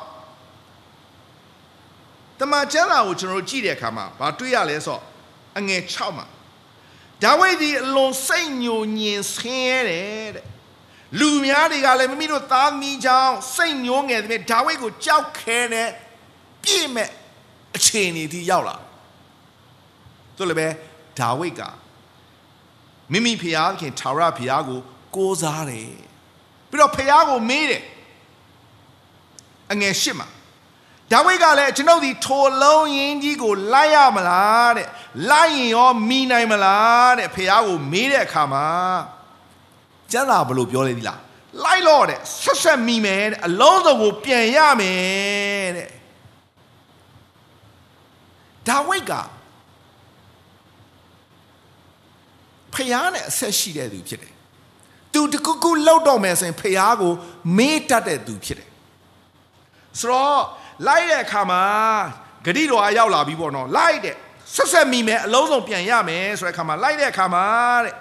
တမန်ကျမ်းစာကိုကျွန်တော်တို့ကြည့်တဲ့အခါမှာဘာတွေ့ရလဲဆိုတော့အငယ်6မှာဒါဝိဒ်ဒီအလွန်စိတ်ညိုညင်ဆင်းရဲတယ်တဲ့လူများတွေကလည်းမိမိတို့သားသမီးကြောင့်စိတ်ညိုငယ်တဲ့ဒါဝိဒ်ကိုကြောက်ခဲတဲ့ပြည့်မဲ့အခြေအနေထိရောက်လာသူလည်းပဲဒါဝိဒ်ကမိမိဖျားခင်ထာဝရဖျားကိုကိုးစားတယ်ပြီးတော့ဖျားကိုမေးတယ် အငယ်ရှစ်မှာဒါဝိဒ်ကလည်းကျွန်ုပ်ဒီထိုလုံးရင်းကြီးကိုလိုက်ရမလားတဲ့လိုက်ရင်ရောမိနိုင်မလားတဲ့ဖះကိုမေးတဲ့အခါမှာကျမ်းစာဘလို့ပြောလဲဒီလားလိုက်တော့တဲ့ဆက်ဆက်မိမယ်တဲ့အလုံးစုံကိုပြန်ရမယ်တဲ့ဒါဝိဒ်ကဖះနဲ့အဆက်ရှိတဲ့သူဖြစ်တယ်သူတကူကူလောက်တော့မယ်ဆိုရင်ဖះကိုမေးတတ်တဲ့သူဖြစ်တယ် ဆိုတော့လိုက်တဲ့အခါမှာဂတိတော်အရောက်လာပြီပေါ့နော်လိုက်တဲ့ဆက်ဆက်မိမယ်အလုံးစုံပြန်ရမယ်ဆိုတဲ့အခါမှာလိုက်တဲ့အခါမှာတဲ့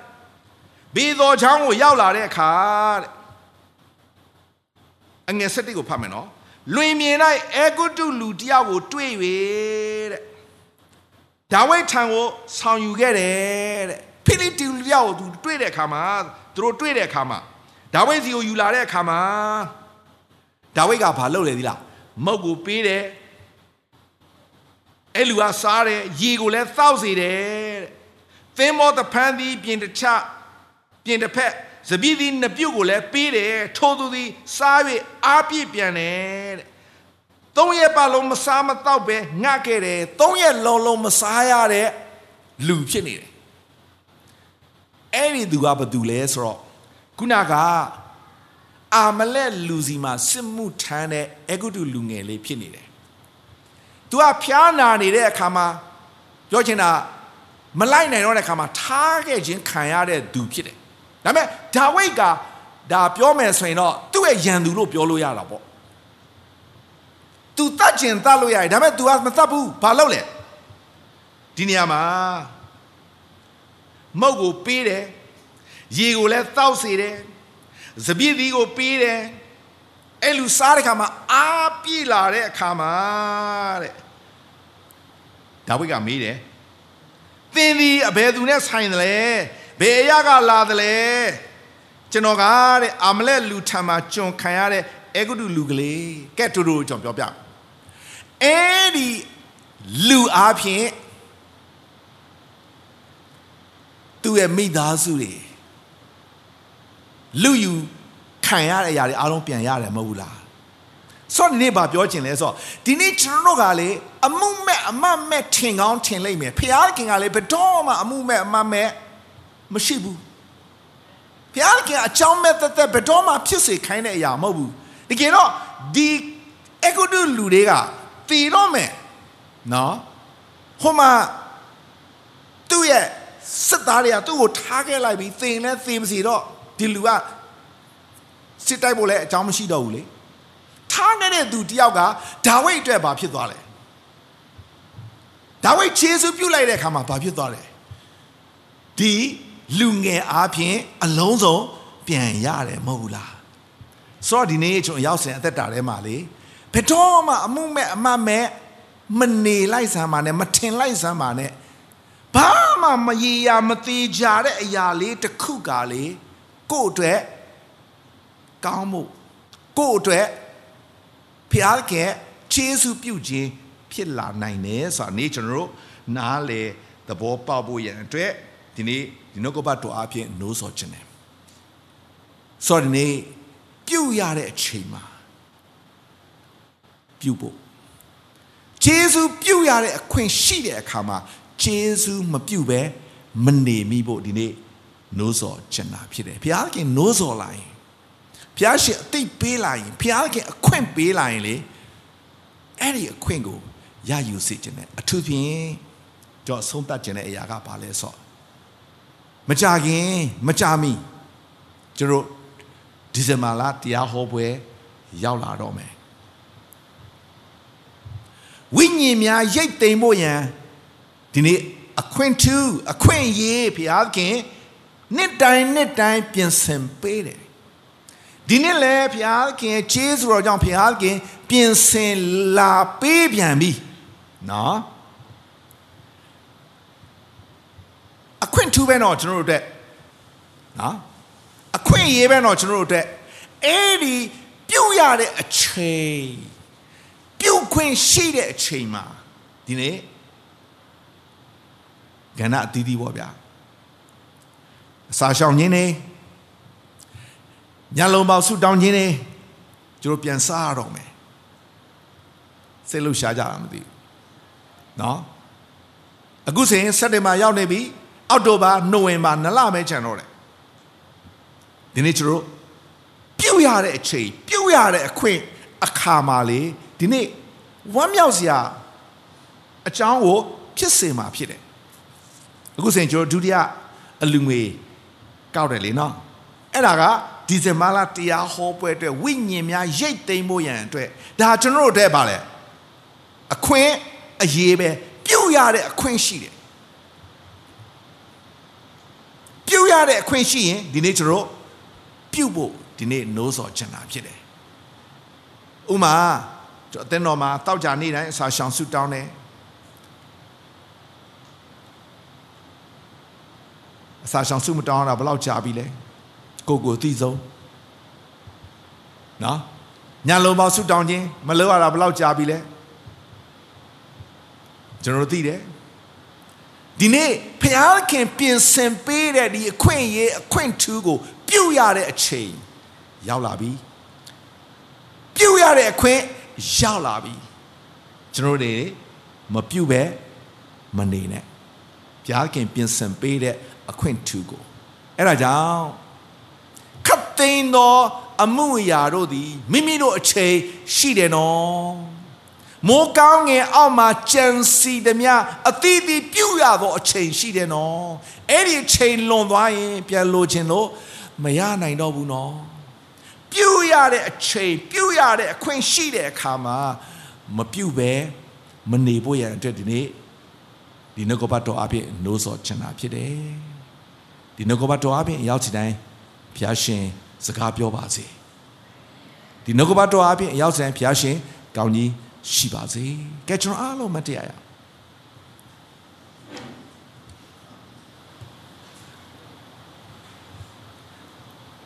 ဘေတော်ချောင်းကိုရောက်လာတဲ့အခါတဲ့အငယ်၁၁ကိုဖတ်မယ်နော်လွင်မြင်၌အေဂုတုလူတယောက်ကိုတွေ့၍တဲ့ဒါဝိဒ်ထံကိုဆောင်ယူခဲ့တယ်တဲ့ဖိလိတီလူတယောက်ကိုသူတွေ့တဲ့အခါမှာသူတို့တွေ့တဲ့အခါမှာဒါဝိဒ်စီကိုယူလာတဲ့အခါမှာ ဒါဝိဒ်ကဘာလုပ်လဲသီလားမုတ်ကိုပေးတယ်အဲ့လူကစားတယ်ရေကိုလည်းသောက်စေတယ်တဲ့သင်းမောတဖန်းသည်ပြင်တစ်ချပြင်တစ်ဖက်စပီးသည်နှစ်ပြုတ်ကိုလည်းပေးတယ်ထိုးသူသည်စား၍အားပြည့်ပြန်တယ်တဲ့သုံးရက်ပတ်လုံးမစားမတော့ပဲငတ်ခဲ့တယ်သုံးရက်လုံးလုံးမစားရတဲ့လူဖြစ်နေတယ်အဲ့ဒီသူကဘာတူလဲဆိုတော့ခုနက အာမလက်လူစီမှာစစ်မှုထမ်းတဲ့အဂုတုလူငယ်လေးဖြစ်နေတယ်။ तू ကဖျားနာနေတဲ့အခါမှာပြောချင်တာမလိုက်နိုင်တော့တဲ့အခါမှာထားခဲ့ခြင်းခံရတဲ့သူဖြစ်တယ်။ဒါပေမဲ့ဒါဝိဒ်ကဒါပြောမယ်ဆိုရင်တော့သူ့ရဲ့ယံသူလို့ပြောလို့ရတာပေါ့။ तू တတ်ကျင်တတ်လို့ရတယ်ဒါပေမဲ့ तू ကမတတ်ဘူး။ဘာလုပ်လဲ။ဒီနေရာမှာမုတ်ကိုပေးတယ်။ရေကိုလည်းတောက်စေတယ်။ စပြည့်သီးကိုပေးတယ်အဲ့လူစားတဲ့ခါမှာအားပြည့်လာတဲ့အခါမှာတဲ့ဒါဝိဒ်ကမေးတယ်သင်ဒီအဘယ်သူနဲ့ဆိုင်တယ်လဲဘယ်အရာကလာတယ်လဲကျွန်တော်ကတဲ့အာမလက်လူထံမှာကျွန်ခံရတဲ့အေဂုတုလူကလေးကဲတူတူကျွန်တော်ပြောပြအဲ့ဒီလူအားဖြင့်သူ့ရဲ့မိသားစုတွေ လူယူခံရတဲ့အရာတွေအားလုံးပြန်ရတယ်မဟုတ်ဘူးလားဆိုတော့ဒီနေ့ဗာပြောချင်လဲဆိုတော့ဒီနေ့ကျွန်တော်တို့ကလေအမှုမဲ့အမတ်မဲ့ထင်ကောင်းထင်လိုက်မယ်ဖျားခင်ကလေဘယ်တော့မှအမှုမဲ့အမတ်မဲ့မရှိဘူးဖျားခင်အချောင်းမဲ့တက်တက်ဘယ်တော့မှဖြစ်စေခိုင်းတဲ့အရာမဟုတ်ဘူးတကယ်တော့ဒီအကုဒုလူတွေကတည်တော့မယ်နော်ဟိုမှာသူ့ရဲ့စစ်သားတွေကသူ့ကိုထားခဲ့လိုက်ပြီးသင်လဲသင်မစီတော့ ဒီလူကစစ်တိုက်ဖို့လည်းအကြောင်းမရှိတော့ဘူးလေထားနေတဲ့သူတယောက်ကဒါဝိဒ်အတွက်ဘာဖြစ်သွားလဲဒါဝိဒ်ခြေဆုပ်ပြုတ်လိုက်တဲ့အခါမှာဘာဖြစ်သွားလဲဒီလူငယ်အားဖြင့်အလုံးစုံပြန်ရတယ်မဟုတ်ဘူးလားဆိုတော့ဒီနေ့ကျွန်တော်ရောက်စင်အသက်တာထဲမှာလေဘယ်တော့မှအမှုမဲ့အမမဲ့မနေလိုက်စမ်းပါနဲ့မထင်လိုက်စမ်းပါနဲ့ဘာမှမရေရာမသေးကြတဲ့အရာလေးတစ်ခုကလေ ကို့အတွက်ကောင်းမှုကို့အတွက်ဖျားကဲခြေဆုပြုတ်ခြင်းဖြစ်လာနိုင်တယ်ဆိုတာနေ့ကျွန်တော်တို့နားလေသဘောပေါက်ဖို့ရန်အတွက်ဒီနေ့ဒီနှုတ်ကပတ်တော်အဖြစ်နိုးစောခြင်းတယ်ဆိုတော့ဒီနေ့ပြုတ်ရတဲ့အချိန်မှာပြုတ်ဖို့ခြေဆုပြုတ်ရတဲ့အခွင့်ရှိတဲ့အခါမှာခြေဆုမပြုတ်ပဲမနေမိဖို့ဒီနေ့ နိုးစောခြင်းတာဖြစ်တယ်ဘုရားခင်နိုးစောလာရင်ဘုရားရှင်အသိပေးလာရင်ဘုရားခင်အခွင့်ပေးလာရင်လေအဲ့ဒီအခွင့်ကိုရယူစေခြင်းနဲ့အထူးဖြင့်ကြောင့်ဆုံးတတ်ခြင်းတဲ့အရာကဘာလဲဆိုမကြခင်မကြမီကျွန်တော်ဒီဇင်ဘာလတရားဟောပွဲရောက်လာတော့မယ်ဝိညာဉ်များရိတ်သိမ်းဖို့ရန်ဒီနေ့အခွင့်ထူးအခွင့်ရေးဖျားခင် နှစ်တိုင်းနှစ်တိုင်းပြင်ဆင်ပေးတယ်ဒီနေ့လဲဖျားခင်ခြေစွတော်ကြောင့်ဖျားခင် ပြင်ဆင်လာပေးပြန်ပြီနော်အခွင့်ထူးပဲတော့ကျွန်တော်တို့အတွက်နော်အခွင့်ရေးပဲတော့ကျွန်တော်တို့အတွက်အဲ့ဒီပြုတ်ရတဲ့အချိန်ပြုတ်ခွင့်ရှိတဲ့အချိန်မှာဒီနေ့ကဏ္ဍအသီးသီးပေါ့ဗျာ အစာရှောင်ခြင်းနေညလုံးပေါက်ဆုတောင်းခြင်းနေကျွန်တော်ပြန်စားရတော့မယ်စိတ်လှရှားကြတာမသိဘူးเนาะအခုဆိုရင်စက်တင်ဘာရောက်နေပြီအောက်တိုဘာနိုဝင်ဘာနှစ်လပဲကျန်တော့တယ်ဒီနေ့ကျွန်တော်ပြုတ်ရတဲ့အချိန်ပြုတ်ရတဲ့အခွင့်အခါမှာလေဒီနေ့ဝမ်းမြောက်စရာအကြောင်းကိုဖြစ်စေမှာဖြစ်တယ်အခုဆိုရင်ကျွန်တော်ဒုတိယအလူငွေ ကောက်တယ်လေနော်အဲ့ဒါကဒီဇင်ဘာလတရားဟောပွဲအတွက်ဝိညာဉ်များရိတ်သိမ်းဖို့ရန်အတွက်ဒါကျွန်တော်တို့အတွက်ပါလေအခွင့်အရေးပဲပြုတ်ရတဲ့အခွင့်ရှိတယ်ပြုတ်ရတဲ့အခွင့်ရှိရင်ဒီနေ့ကျွန်တော်ပြုတ်ဖို့ဒီနေ့နိုးစော်ချင်တာဖြစ်တယ်ဥမာကျွန်တော်အသင်းတော်မှာတောက်ကြနေ့တိုင်းအစာရှောင်ဆုတောင်းတယ် အစာရှောင်ဆုမတောင်းတာဘယ်လောက်ကြာပြီလဲကိုကိုသိဆုံးနော်ညာလုံးပေါဆုတောင်းခြင်းမလုပ်ရတာဘယ်လောက်ကြာပြီလဲကျွန်တော်တို့သိတယ်ဒီနေ့ဖျားခင်ပြင်ဆင်ပေးတဲ့ဒီအခွင့်အရေးအခွင့်ထူးကို ပြုတ်ရတဲ့အချိန်ရောက်လာပြီပြုတ်ရတဲ့အခွင့်ရောက်လာပြီကျွန်တော်တို့မပြုတ်ပဲမနေနဲ့ဘုရားခင်ပြင်ဆင်ပေးတဲ့ အခွင့်ထူးကိုအဲ့ဒါကြောင့်ခတ်သိမ်းသောအမှုအရာတို့သည်မိမိတို့အချိန်ရှိတယ်နော်မိုးကောင်းငယ်အောက်မှာကြံစီသည်များအသီးသီးပြုတ်ရသောအချိန်ရှိတယ်နော်အဲ့ဒီအချိန်လွန်သွားရင်ပြန်လိုချင်လို့မရနိုင်တော့ဘူးနော်ပြုတ်ရတဲ့အချိန်ပြုတ်ရတဲ့အခွင့်ရှိတဲ့အခါမှာမပြုတ်ပဲမနေဖို့ရန်အတွက်ဒီနေ့ဒီနှုတ်ကပတ်တော်အဖြစ်နိုးစော်ချင်တာဖြစ်တယ် ဒီနှုတ်ကပတ်တော်အဖြစ်ရောက်ချင်တိုင်းဘုရားရှင်စကားပြောပါစေဒီနှုတ်ကပတ်တော်အဖြစ်ရောက်ချင်တိုင်းဘုရားရှင်ကောင်းကြီးရှိပါစေကဲကျွန်တော်အားလုံးမတရားရ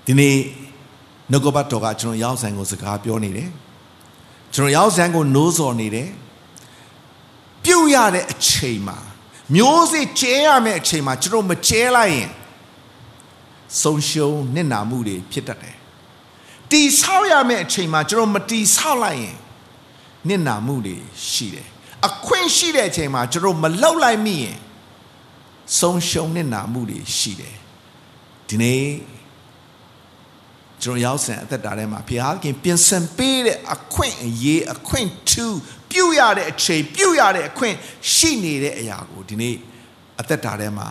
ဒီနေ့နှုတ်ကပတ်တော်ကကျွန်တော်ရောက်ဆိုင်ကိုစကားပြောနေတယ်ကျွန်တော်ရောက်ဆိုင်ကိုနိုးစော်နေတယ်ပြုတ်ရတဲ့အချိန်မှာမျိုးစေ့ကျဲရမယ့်အချိန်မှာကျွန်တော်မကျဲလိုက်ရင် ဆုံးရှုံးနစ်နာမှုတွေဖြစ်တတ်တယ်တီဆောက်ရမယ့်အချိန်မှာကျွန်တော်မတီဆောက်လိုက်ရင်နစ်နာမှုတွေရှိတယ်အခွင့်ရှိတဲ့အချိန်မှာကျွန်တော်မလောက်လိုက်မိရင်ဆုံးရှုံးနစ်နာမှုတွေရှိတယ်ဒီနေ့ကျွန်တော်ရောက်ဆန်အသက်တာထဲမှာဘုရားခင်ပြင်ဆင်ပေးတဲ့အခွင့်အရေးအခွင့်ထူးပြုတ်ရတဲ့အချိန်ပြုတ်ရတဲ့အခွင့်ရှိနေတဲ့အရာကိုဒီနေ့အသက်တာထဲမှာ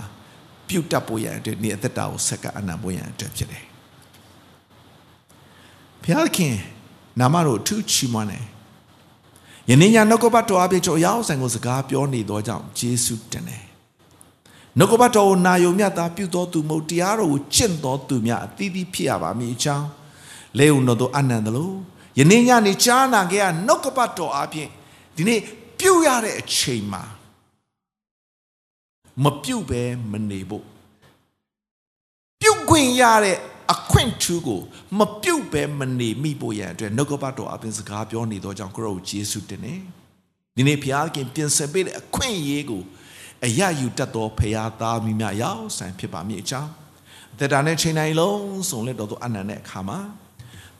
ပြုတ်တက်ဖို့ရန်အတွက်ဒီအသက်တာကိုဆက်ကအနံဖို့ရန်အတွက်ဖြစ်တယ်ဘုရားခင်နာမတော်အထူးချီးမွမ်းတယ်ယနေ့ညနှုတ်ကပတ်တော်အပြည့်ကျော်ရောက်ဆိုင်ကိုစကားပြောနေသောကြောင့်ယေရှုတင်တယ်နှုတ်ကပတ်တော်ကိုနာယုံမြတ်သားပြုတော်သူမဟုတ်တရားတော်ကိုကျင့်တော်သူများအသီးသီးဖြစ်ရပါမည်အကြောင်းလေုံတော်တို့အနန္တလို့ယနေ့ညနေကြားနာခဲ့ရနှုတ်ကပတ်တော်အပြည့်ဒီနေ့ပြုတ်ရတဲ့အချိန်မှာ မပြုတ်ပဲမနေဖို့ပြုတ်ခွင့်ရတဲ့အခွင့်ထူးကိုမပြုတ်ပဲမနေမိဖို့ရန်အတွက်နှုတ်ကပတ်တော်အပြင်စကားပြောနေသောကြောင့်ကိုရောယေရှုတင်နေဒီနေ့ဘုရားခင်ပြင်ဆင်ပေးတဲ့အခွင့်အရေးကိုအရယူတတ်သောဖရာသားမိများရောက်ဆိုင်ဖြစ်ပါမည်အကြောင်းအသက်တာနဲ့ချိန်တိုင်းလုံးစုံလက်တော်သူအနန္တတဲ့အခါမှာ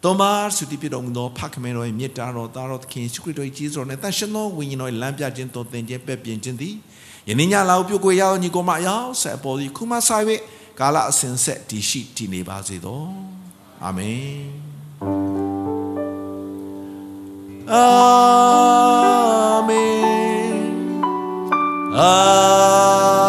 တော်မာစုတိပြတော်မူသောဖခင်တော်ရဲ့မြတ်တာတော်သားတော်သခင်ယေရှုခရစ်တော်ရဲ့ကြီးစွာနဲ့တန်ရှင်သောဝိညာဉ်တော်ရဲ့လမ်းပြခြင်းတော်သင်ခြင်းပဲ့ပြင်ခြင်းသည် ယနေ့ညလောက်ပြုတ်ကိုရောက်ညီကိုမရောက်ဆက်ပေါ်သည်ခုမှဆိုင်၍ကာလအစဉ်ဆက်တည်ရှိတည်နေပါစေသောအာမင်အာမင်အာ